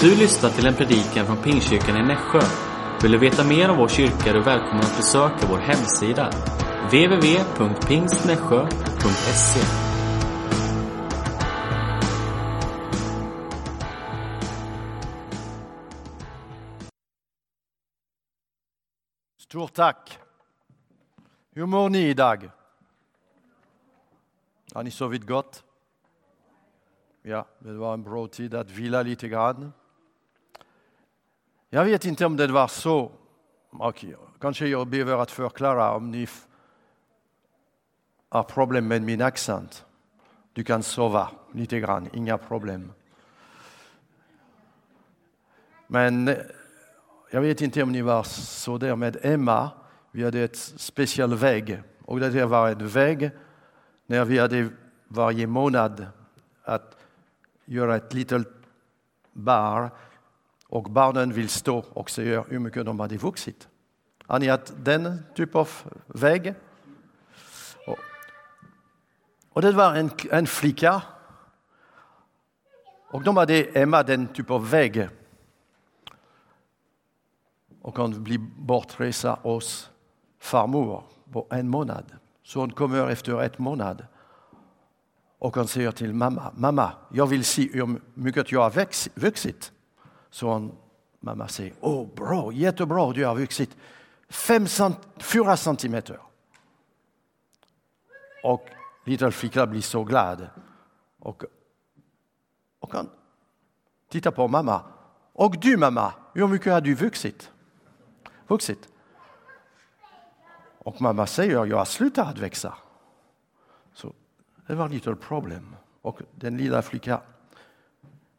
Du lyssnar till en predikan från Pingstkyrkan i Nässjö. Vill du veta mer om vår kyrka är du välkommen att besöka vår hemsida. www.pingstnässjö.se Stort tack. Hur mår ni idag? Har ni sovit gott? Ja, det var en bra tid att vila lite grann. Jag vet inte om det var så. Okay. Kanske jag behöver att förklara om ni har problem med min accent. Du kan sova lite grann, inga problem. Men eh, jag vet inte om ni var så där med Emma. Vi hade ett speciell väg och det var en väg när vi hade varje månad att göra ett litet bar och barnen vill stå och se hur mycket de hade vuxit. Har ni haft den typen av väg? Och det var en, en flicka och de hade hemma den typen av väg och hon blir bortresa hos farmor på en månad. Så hon kommer efter ett månad och hon säger till mamma, mamma, jag vill se hur mycket jag har vuxit. Så hon, mamma säger, åh oh, bra, jättebra, du har vuxit fem, fyra centimeter. Och lilla flickan blir så glad. Och, och han tittar på mamma. Och du mamma, hur mycket har du vuxit? vuxit? Och mamma säger, jag har slutat att växa. Så det var ett litet problem. Och den lilla flickan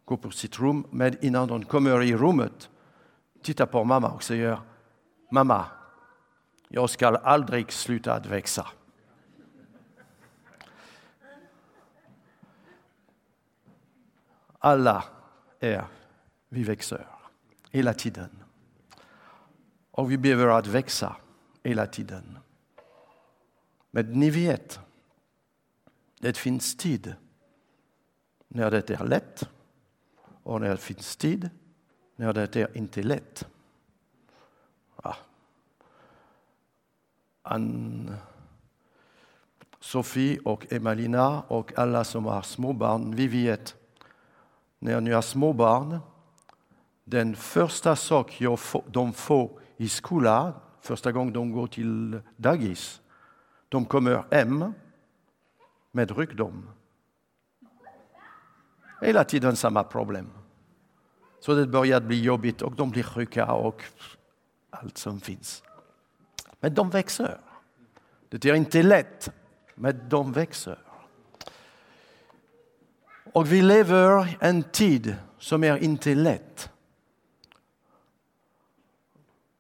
går på sitt rum, men innan de kommer i rummet tittar på mamma och säger, mamma, jag ska aldrig sluta att växa. Alla är vi växer hela tiden. Och vi behöver att växa hela tiden. Men ni vet, det finns tid när det är lätt och när det finns tid när det är inte lätt. Ja. Ann, Sofie och Emalina och alla som har småbarn, vi vet när ni har småbarn, den första sak de får i skolan, första gången de går till dagis, de kommer hem med ryggdom. Hela tiden samma problem. Så det börjar bli jobbigt och de blir sjuka och allt som finns. Men de växer. Det är inte lätt, men de växer. Och vi lever en tid som är inte lätt.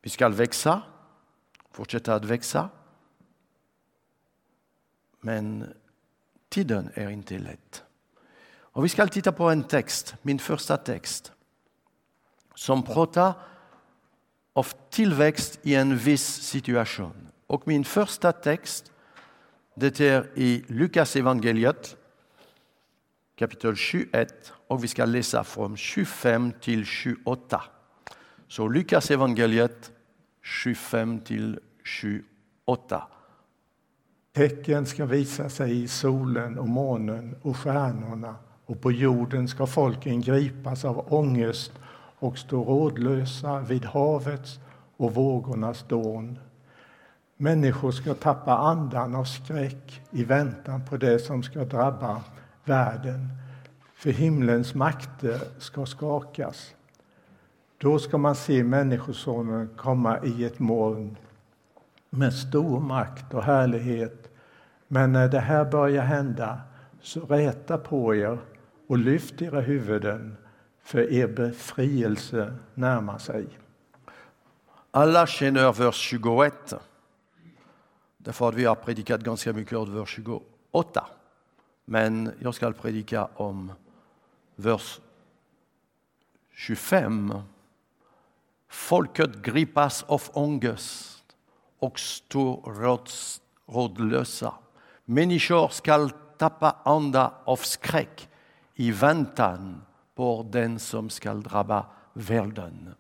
Vi ska växa, fortsätta att växa. Men tiden är inte lätt. Och vi ska titta på en text, min första text, som pratar om tillväxt i en viss situation. Och min första text, det är i Lukas evangeliet kapitel 21 och vi ska läsa från 25 till 28. Så Lukas evangeliet 25 till 28. Tecken ska visa sig i solen och månen och stjärnorna och på jorden ska folken gripas av ångest och stå rådlösa vid havets och vågornas dån. Människor ska tappa andan av skräck i väntan på det som ska drabba världen, för himlens makter ska skakas. Då ska man se Människosonen komma i ett moln med stor makt och härlighet. Men när det här börjar hända, så räta på er och lyft era huvuden, för er befrielse närmar sig. Alla känner vers 21. Därför att vi har predikat ganska mycket om vers 28. Men jag ska predika om vers 25. Folket gripas av ångest och står rådlösa. Människor ska tappa anda av skräck i väntan på den som skall drabba världen.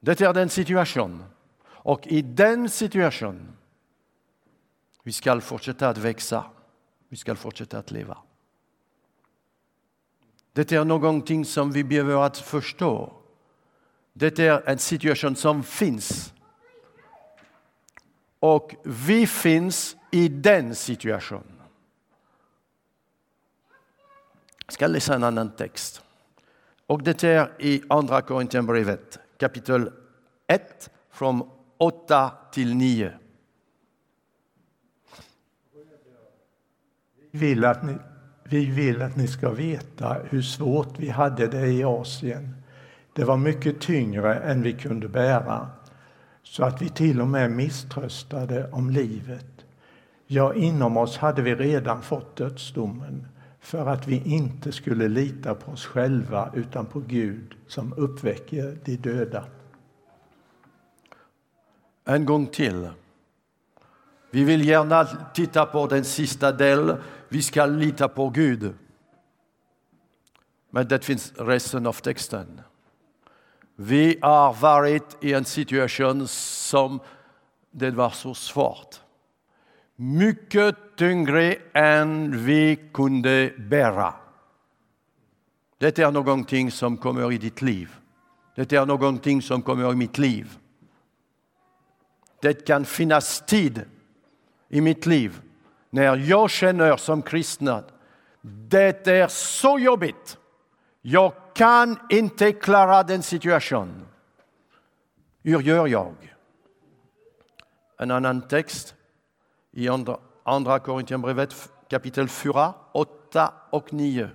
Det är den situation. Och i den situationen vi ska fortsätta att växa. Vi ska fortsätta att leva. Det är någonting som vi behöver att förstå. Det är en situation som finns. Och vi finns i den situationen. Jag ska läsa en annan text. Och det är i Andra Korinthierbrevet kapitel 1 från 8 till 9. Vi vill, att ni, vi vill att ni ska veta hur svårt vi hade det i Asien. Det var mycket tyngre än vi kunde bära, så att vi till och med misströstade om livet. Ja, inom oss hade vi redan fått dödsdomen för att vi inte skulle lita på oss själva utan på Gud som uppväcker de döda. En gång till. Vi vill gärna titta på den sista delen. Vi ska lita på Gud. Men det finns resten av texten. Vi har varit i en situation som det var så svårt. Mycket tyngre än vi kunde bära. Det är någonting som kommer i ditt liv. Det är någonting som kommer i mitt liv. Det kan finnas tid i mitt liv när jag känner som kristna. det är så jobbigt. Jag kan inte klara den situationen. Hur gör jag? En annan text i andra, andra Korinthierbrevet kapitel 4, 8 och 9.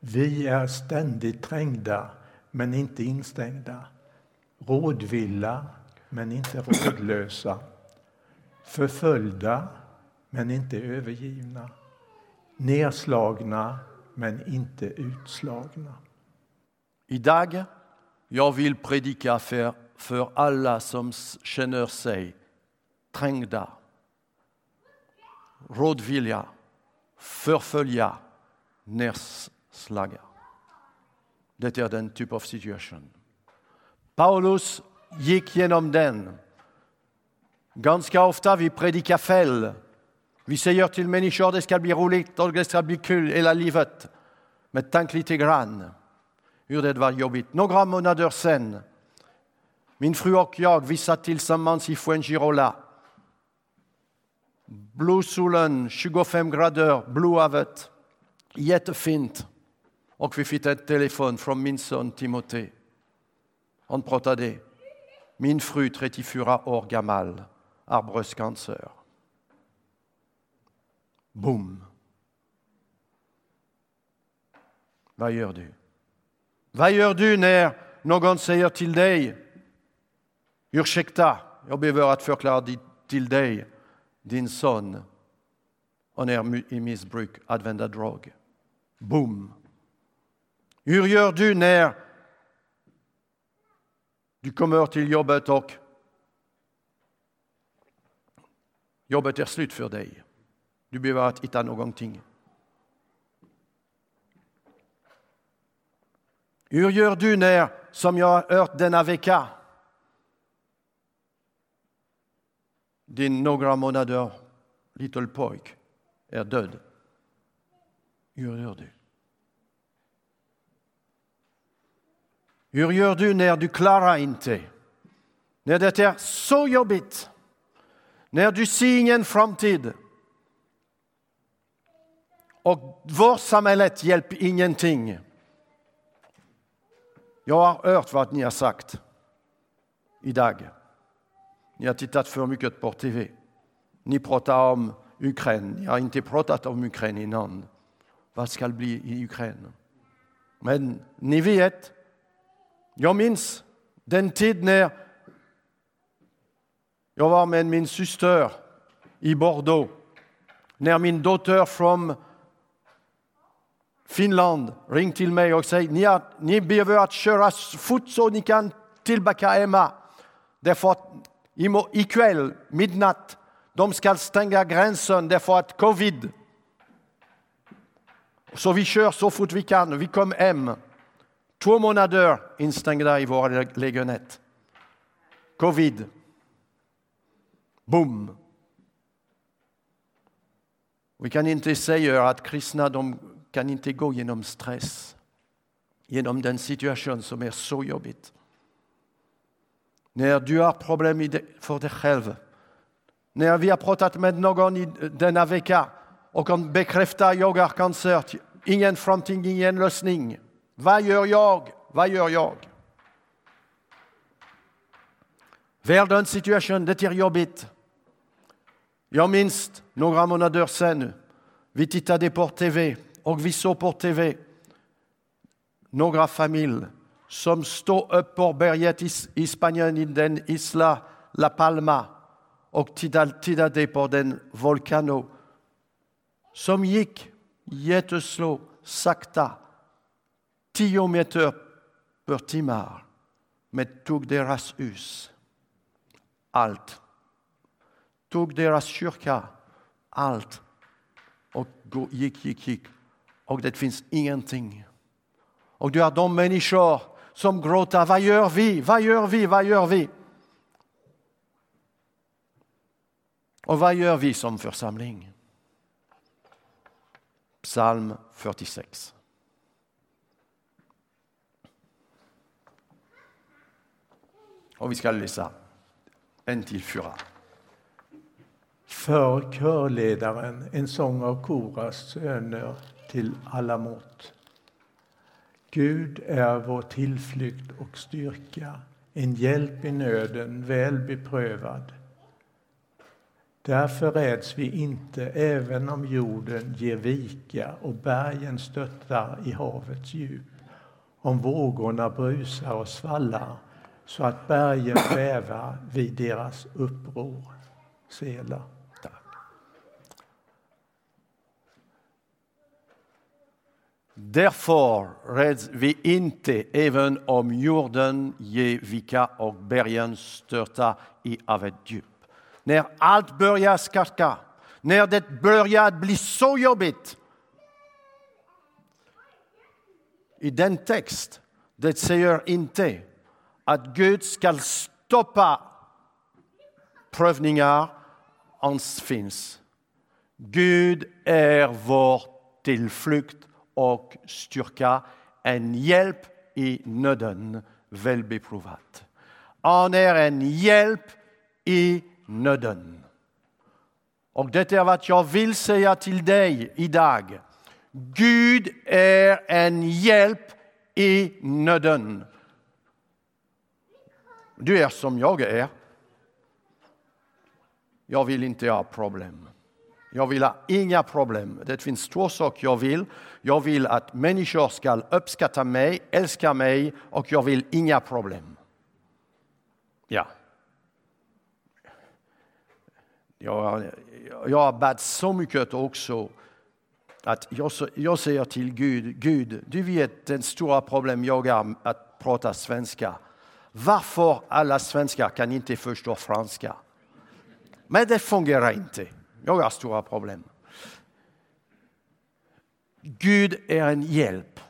Vi är ständigt trängda, men inte instängda. Rådvilla, men inte rådlösa förföljda men inte övergivna, nedslagna men inte utslagna. Idag jag vill predika för, för alla som känner sig trängda, rådvilja, förfölja, nerslaga. Det är den typ av situation. Paulus gick genom den Ganska ofta vi predikar fel. Vi säger till människor att det ska bli roligt och det ska bli kul hela livet. Men tänk lite grann hur det var jobbigt. Några månader sen, min fru och jag, vi satt tillsammans i Fuengirola. Blåsolen, 25 grader, blåhavet. Jättefint. Och vi fick ett telefon från min son Timotej. Han pratade. Min fru, 34 år gammal, har bröstcancer. Boom! Vad gör du? Vad gör du när någon säger till dig Ursäkta, jag behöver att förklara till dig, din son, han är i missbruk, använder drog. Boom! Hur gör du när du kommer till jobbet och Jobbet är slut för dig. Du behöver att hitta någonting. Hur gör du när, som jag har hört denna vecka, din några månader liten pojk är död? Hur gör du? Hur gör du när du klarar inte? När det är så jobbigt när du ser ingen framtid och vårt samhälle hjälper ingenting. Jag har hört vad ni har sagt idag. Ni har tittat för mycket på tv. Ni pratar om Ukraina. Ni har inte pratat om Ukraina innan. Vad ska bli i Ukraina? Men ni vet, jag minns den tid när jag var med min syster i Bordeaux när min dotter från Finland ringde till mig och sa ni, har, ni behöver att köra fort så ni kan tillbaka hemma. Därför att ikväll, midnatt, de ska stänga gränsen därför att covid. Så vi kör så fort vi kan. Vi kom hem. Två månader instängda i vår lägenhet. Covid. Boom. Vi kan inte säga att kristna de kan inte gå genom stress, genom den situation som är så jobbig. När du har problem för dig själv, när vi har pratat med någon i denna vecka och kan bekräfta jag har cancer, ingen framtid, ingen lösning. Vad gör jag? Vad gör jag? Världens situation, det är jobbigt. Jag minns några månader sedan, vi tittade på tv och vi såg på tv några familjer som står upp på berget i Spanien, i den isla La Palma och tittade på den vulkanen som gick jätteslå, sakta, tio meter per timme, men tog deras hus, allt. Tog deras kyrka, allt. Och gick, gick, gick. Och det finns ingenting. Och du har de människor som gråter. Vad gör vi? Vad gör vi? Vad gör vi? Och vad gör vi som församling? Psalm 46. Och vi ska läsa en till fyra. För körledaren en sång av Koras söner till alla mått. Gud är vår tillflykt och styrka, en hjälp i nöden, väl beprövad. Därför räds vi inte, även om jorden ger vika och bergen stöttar i havets djup, om vågorna brusar och svallar så att bergen bävar vid deras uppror. Sela. Därför räds vi inte även om jorden ger vika och bergen störta i havet djup. När allt börjar skaka, när det börjar bli så jobbigt. I den text, det säger inte att Gud ska stoppa prövningar hans finns. Gud är vår tillflykt och styrka, en hjälp i nöden, välbeprovat. Han är en hjälp i nöden. Och det är vad jag vill säga till dig idag. Gud är en hjälp i nöden. Du är som jag är. Jag vill inte ha problem. Jag vill ha inga problem. Det finns två saker jag vill. Jag vill att människor ska uppskatta mig, älska mig och jag vill inga problem. Ja. Jag, jag har bett så mycket också att jag, jag säger till Gud, Gud, du vet den stora problem jag har att prata svenska. Varför alla svenskar kan inte förstå franska? Men det fungerar inte. Jag har stora problem. Gud är en hjälp.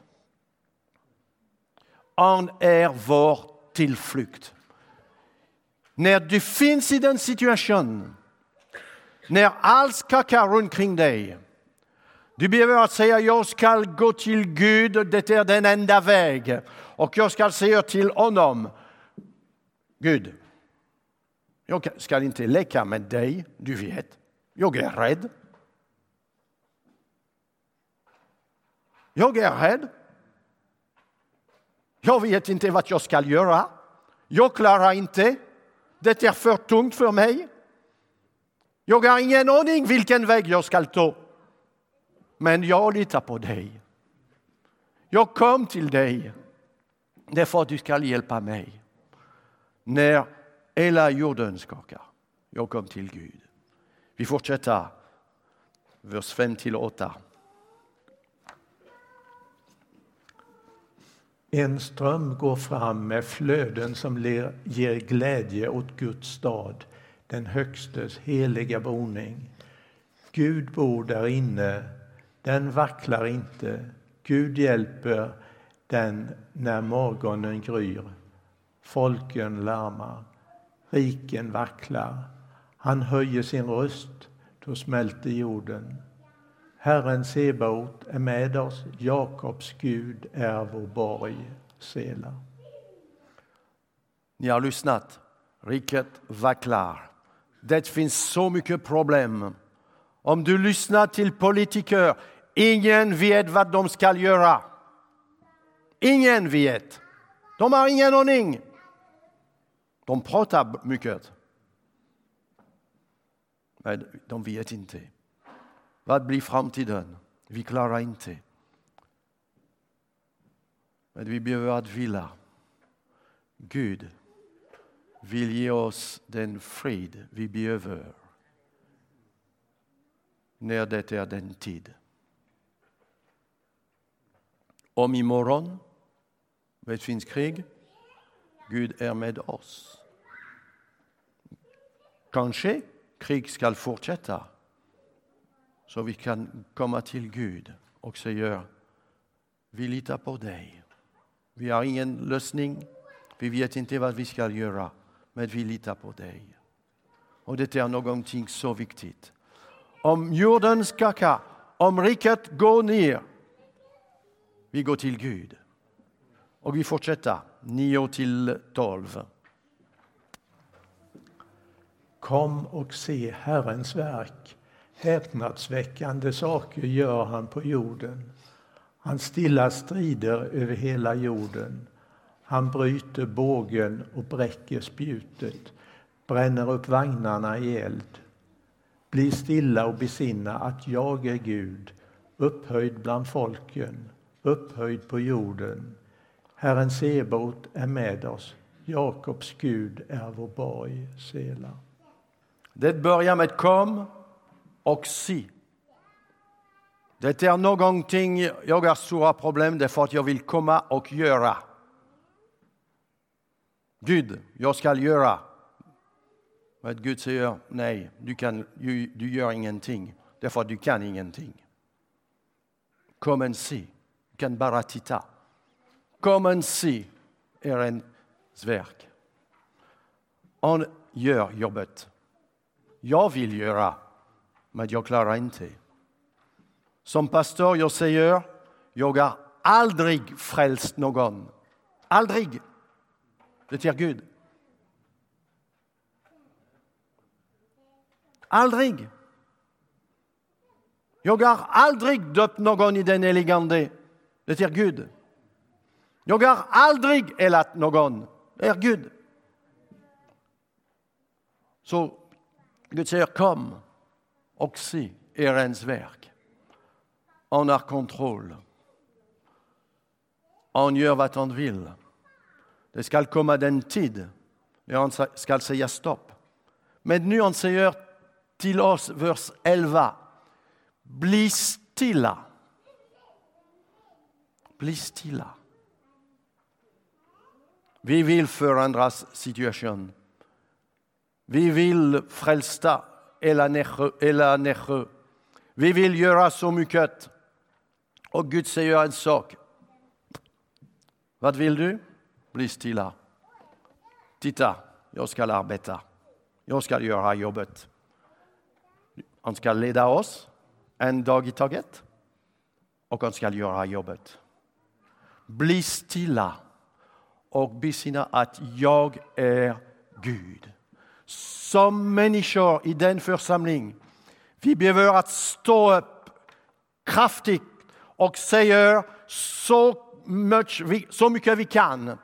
Han är vår tillflykt. När du finns i den situationen, när allt skakar runt kring dig, du behöver att säga jag ska gå till Gud, det är den enda vägen. Och jag ska säga till honom, Gud, jag ska inte leka med dig, du vet. Jag är rädd. Jag är rädd. Jag vet inte vad jag ska göra. Jag klarar inte. Det är för tungt för mig. Jag har ingen aning vilken väg jag ska ta. Men jag litar på dig. Jag kom till dig därför att du ska hjälpa mig. När hela jorden skakar. Jag kom till Gud. Vi fortsätter, vers 5 till 8. En ström går fram med flöden som ger glädje åt Guds stad, den Högstes heliga boning. Gud bor där inne, den vacklar inte. Gud hjälper den när morgonen gryr. Folken larmar, riken vacklar. Han höjer sin röst, då smälter jorden. Herren Sebaot är med oss, Jakobs Gud är vår borg, Sela. Ni har lyssnat. Riket vacklar. Det finns så mycket problem. Om du lyssnar till politiker, ingen vet vad de ska göra. Ingen vet. De har ingen aning. De pratar mycket. Men de vet inte. Vad blir framtiden? Vi klarar inte. Men vi behöver att vila. Gud vill ge oss den frid vi behöver när det är den tid. Om imorgon det finns krig, Gud är med oss. Kanske krig ska fortsätta så vi kan komma till Gud och säga vi litar på dig. Vi har ingen lösning, vi vet inte vad vi ska göra, men vi litar på dig. Och det är någonting så viktigt. Om jorden skakar, om riket går ner, vi går till Gud. Och vi fortsätter, 9 till 12. Kom och se Herrens verk. Häpnadsväckande saker gör han på jorden. Han stillar strider över hela jorden. Han bryter bågen och bräcker spjutet, bränner upp vagnarna i eld. Bli stilla och besinna att jag är Gud, upphöjd bland folken, upphöjd på jorden. Herren Sebot är med oss, Jakobs Gud är vår borg, Sela. Det börjar med kom och se. Det är någonting jag har stora problem därför att jag vill komma och göra. Gud, jag ska göra. Men Gud säger nej, du, kan, du, du gör ingenting därför att du kan ingenting. Kom och se, du kan bara titta. Kom och se er verk. Han gör jobbet. Jag vill göra, men jag klarar inte. Som pastor jag säger, jag har aldrig frälst någon. Aldrig. Det är Gud. Aldrig. Jag har aldrig döpt någon i den heligande. Det är Gud. Jag har aldrig helat någon. Det är Gud. Så Gud säger kom och se Herrens verk. Han har kontroll. Han gör vad han vill. Det ska komma den tid när han ska säga stopp. Men nu han säger till oss, vers 11. Bli stilla. Bli stilla. Vi vill förändra situationen. Vi vill frälsa hela Nässjö. Vi vill göra så mycket. Och Gud säger en sak. Vad vill du? Bli stilla. Titta, jag ska arbeta. Jag ska göra jobbet. Han ska leda oss en dag i taget och han ska göra jobbet. Bli stilla och besinna att jag är Gud. Som människor i den församling, vi behöver att stå upp kraftigt och säga så mycket, så mycket vi kan.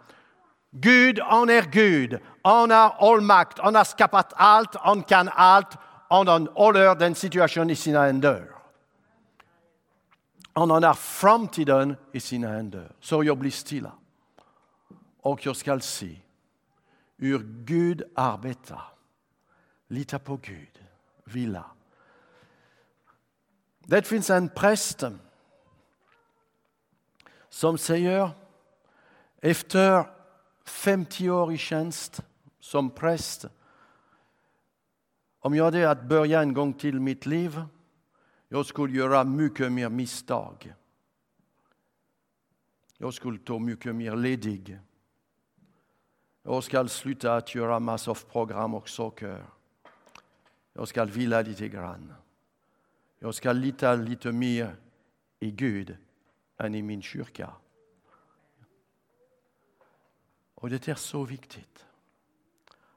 Gud, han är Gud. Han har all makt. Han har skapat allt. Han kan allt han håller den situationen i sina händer. Han har framtiden i sina händer. Så jag blir stilla. Och jag ska se hur Gud arbetar. Lita på Gud. Vila. Det finns en präst som säger efter 50 år i tjänst som präst om jag hade att börja en gång till mitt liv, Jag skulle göra mycket mer misstag. Jag skulle ta mycket mer ledig. Jag ska sluta att göra massor av program och saker. Jag ska vila lite grann. Jag ska lita lite mer i Gud än i min kyrka. Och det är så viktigt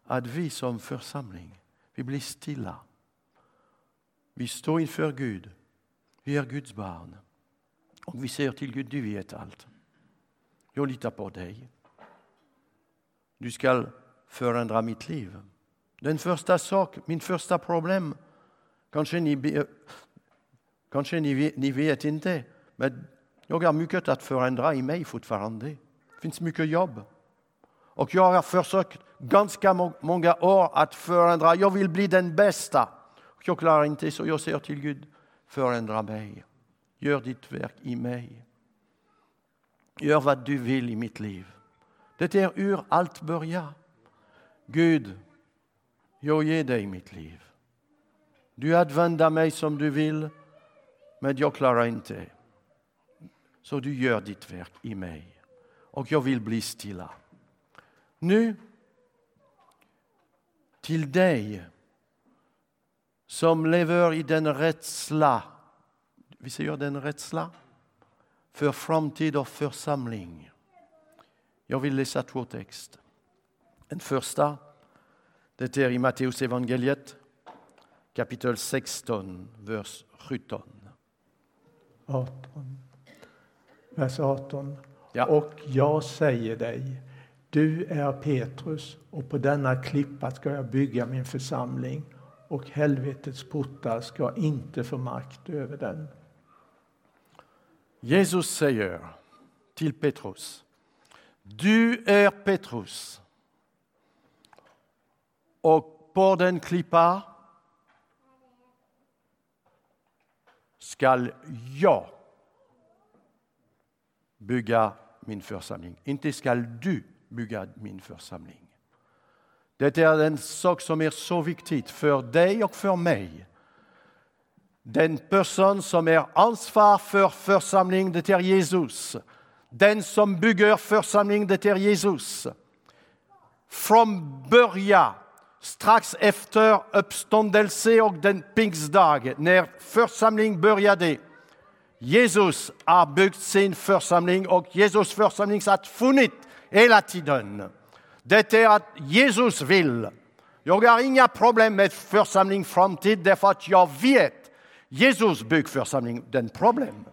att vi som församling, vi blir stilla. Vi står inför Gud. Vi är Guds barn. Och vi säger till Gud, du vet allt. Jag litar på dig. Du ska förändra mitt liv. Den första sak, min första problem, kanske ni, kanske ni, ni vet inte, men jag har mycket att förändra i mig fortfarande. Det finns mycket jobb. Och jag har försökt ganska många år att förändra. Jag vill bli den bästa. Jag klarar inte så jag säger till Gud, förändra mig. Gör ditt verk i mig. Gör vad du vill i mitt liv. Det är hur allt börjar. Gud, jag ger dig mitt liv. Du använder mig som du vill, men jag klarar inte. Så du gör ditt verk i mig. Och jag vill bli stilla. Nu, till dig som lever i den rädsla, vi säger den rädsla, för framtid och församling. Jag vill läsa två texter. Den första, det är i Matteus evangeliet, kapitel 16, vers 17. 18. Vers 18. Ja. Och jag säger dig, du är Petrus och på denna klippa ska jag bygga min församling och helvetets portar ska inte få makt över den. Jesus säger till Petrus, du är Petrus och på den klippa skall jag bygga min församling. Inte skall du bygga min församling. Det är en sak som är så viktig för dig och för mig. Den person som är ansvar för församling, det är Jesus. Den som bygger församling, det är Jesus. Från början, strax efter uppståndelse och den pingstdag, när församling började, Jesus har byggt sin församling och Jesus församling har funnit hela tiden. Det är att Jesus vill. Jag har inga problem med församling framtid därför att jag vet Jesus byggförsamling, den problem.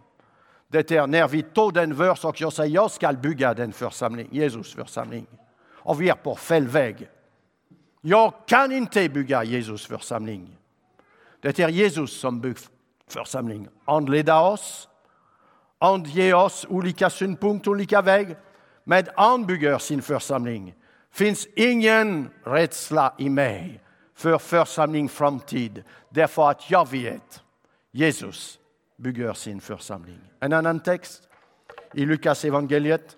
Det är när vi tar den vers och jag säger jag ska bygga den församling, Jesus församling. Och vi är på fel väg. Jag kan inte bygga Jesus församling. Det är Jesus som bygger församling. Han leder oss, han ger oss olika synpunkter, olika väg. Men han bygger sin församling finns ingen rädsla i mig för församling framtid därför att jag vet Jesus bygger sin församling. En annan text i Lukas evangeliet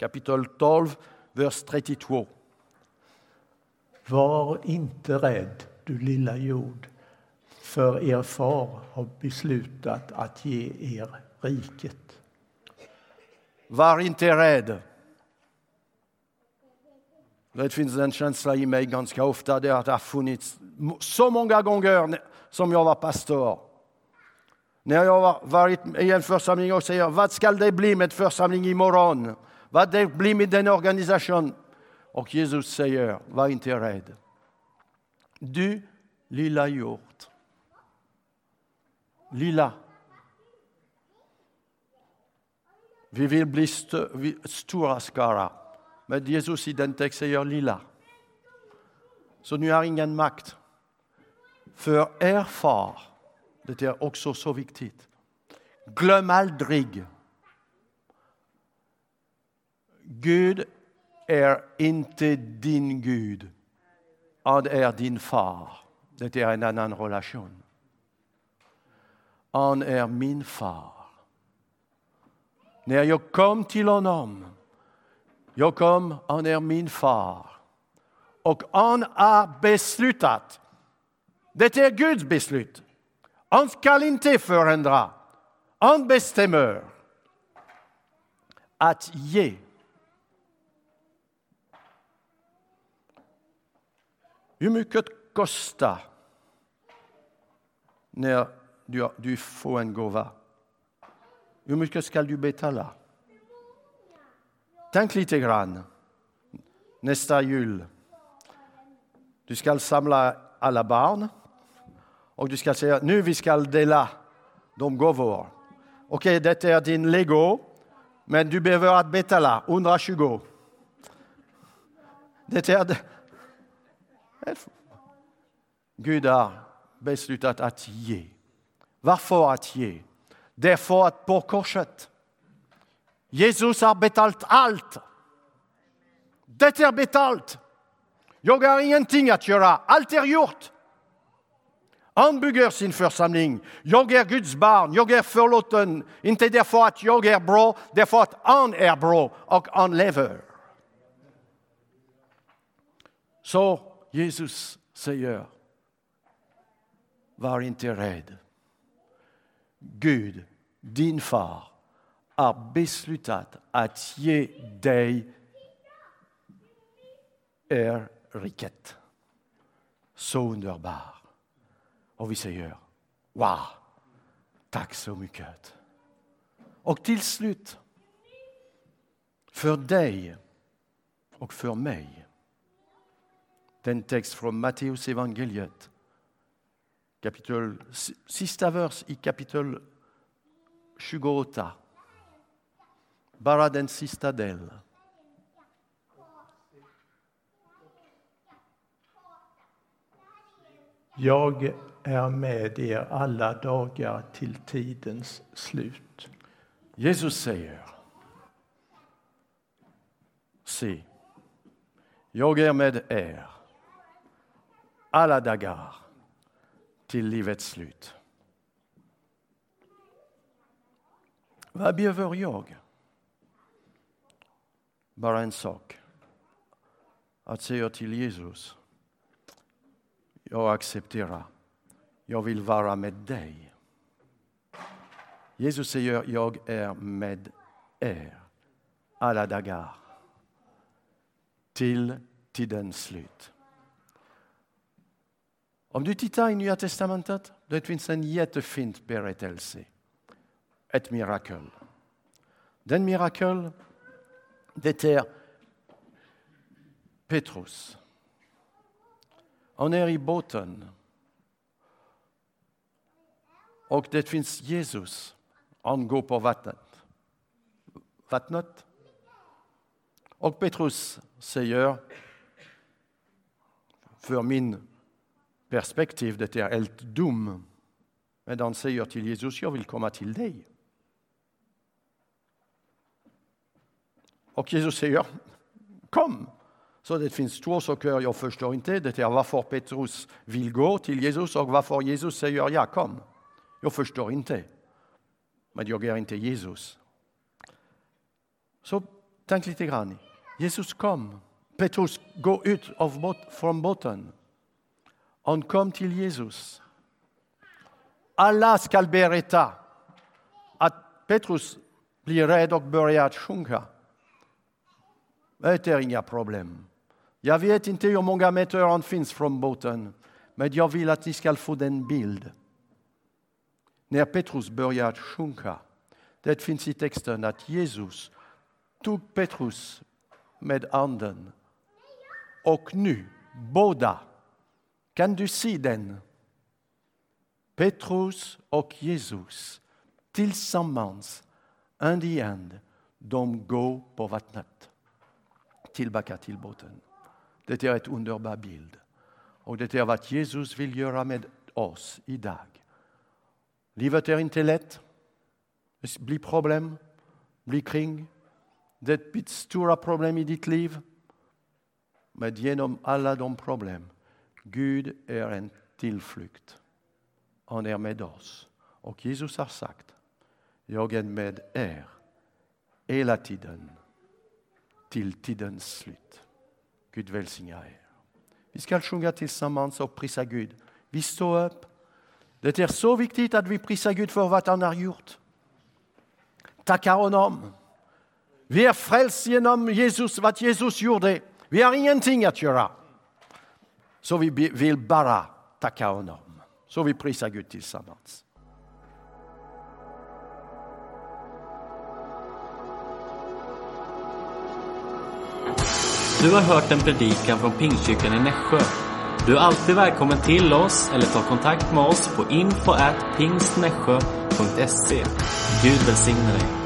kapitel 12, vers 32. Var inte rädd, du lilla jord, för er far har beslutat att ge er riket. Var inte rädd. Det finns en känsla i mig ganska ofta, det har funnits så många gånger som jag var pastor. När jag har varit i en församling och säger vad ska det bli med församling imorgon? Vad det blir med den organisationen? Och Jesus säger, var inte rädd. Du lilla hjort. Lilla. Vi vill bli st stora skara. Men Jesus i den texten säger lilla. Så ni har ingen makt. För er far, det är också så viktigt. Glöm aldrig. Gud är inte din Gud. Han är din far. Det är en annan relation. Han är min far. När jag kom till honom jag kom, han är min far. Och han har beslutat. Det är Guds beslut. Han ska inte förändra. Han bestämmer att ge. Hur mycket kostar när du, du får en gåva? Hur mycket ska du betala? Tänk lite grann. Nästa jul. Du ska samla alla barn och du ska säga nu vi ska dela de gåvor. Okej, okay, detta är din lego, men du behöver att betala 120. Det är det. Gud har beslutat att ge. Varför att ge? Därför att på korset, Jesus har betalt allt. Det är betalt. Jag har ingenting att göra, allt är gjort. Han bygger sin församling. Jag är Guds barn, jag är förlåten. Inte därför att jag är bra, därför att han är bra och han lever. Så Jesus säger, var inte rädd. Gud, din far, har beslutat att ge dig er riket. Så underbar. Och vi säger wow, tack så mycket. Och till slut, för dig och för mig, den text från Matteus evangeliet, kapitel, sista vers i kapitel 28. Bara den sista delen. Jag är med er alla dagar till tidens slut. Jesus säger Se, jag är med er alla dagar till livets slut. Vad behöver jag? Bara en sak. Att säga till Jesus, jag accepterar jag vill vara med dig. Jesus säger, jag är med er alla dagar till tidens slut. Om du tittar i Nya testamentet, det finns en jättefint berättelse. Ett mirakel. Den mirakel, det är Petrus. Han är i båten och det finns Jesus. Han går på vattnet. Vattnet. Och Petrus säger, för min perspektiv, det är helt dum. Men han säger till Jesus, jag vill komma till dig. Och Jesus säger, kom. Så det finns två saker jag förstår inte. Det är varför Petrus vill gå till Jesus och varför Jesus säger, ja kom. Jag förstår inte. Men jag är inte Jesus. Så tänk lite grann. Jesus kom. Petrus gå ut av från båten. Han kom till Jesus. Alla ska berätta att Petrus blir rädd och börjar sjunga. Det är inga problem. Jag vet inte hur många meter han finns från båten, men jag vill att ni ska få den bild när Petrus börjar sjunka. Det finns i texten att Jesus tog Petrus med anden. Och nu, båda, kan du se den? Petrus och Jesus tillsammans, hand i hand, de går på vattnet tillbaka till båten. Det är en underbar bild. Och det är vad Jesus vill göra med oss idag. Livet är inte lätt. Det blir problem, blir kring. Det blir stora problem i ditt liv. Men genom alla de problem, Gud är en tillflykt. Han är med oss. Och Jesus har sagt, jag är med er hela tiden till tidens slut. Gud välsigna er. Vi ska sjunga tillsammans och prisa Gud. Vi står upp. Det är så viktigt att vi prisar Gud för vad han har gjort. Tackar honom. Vi är frälst genom Jesus, vad Jesus gjorde. Vi har ingenting att göra. Så vi vill bara tacka honom. Så vi prisar Gud tillsammans. Du har hört en predikan från Pingstkyrkan i Nässjö. Du är alltid välkommen till oss eller ta kontakt med oss på info at pingstnässjö.se. Gud välsigne dig.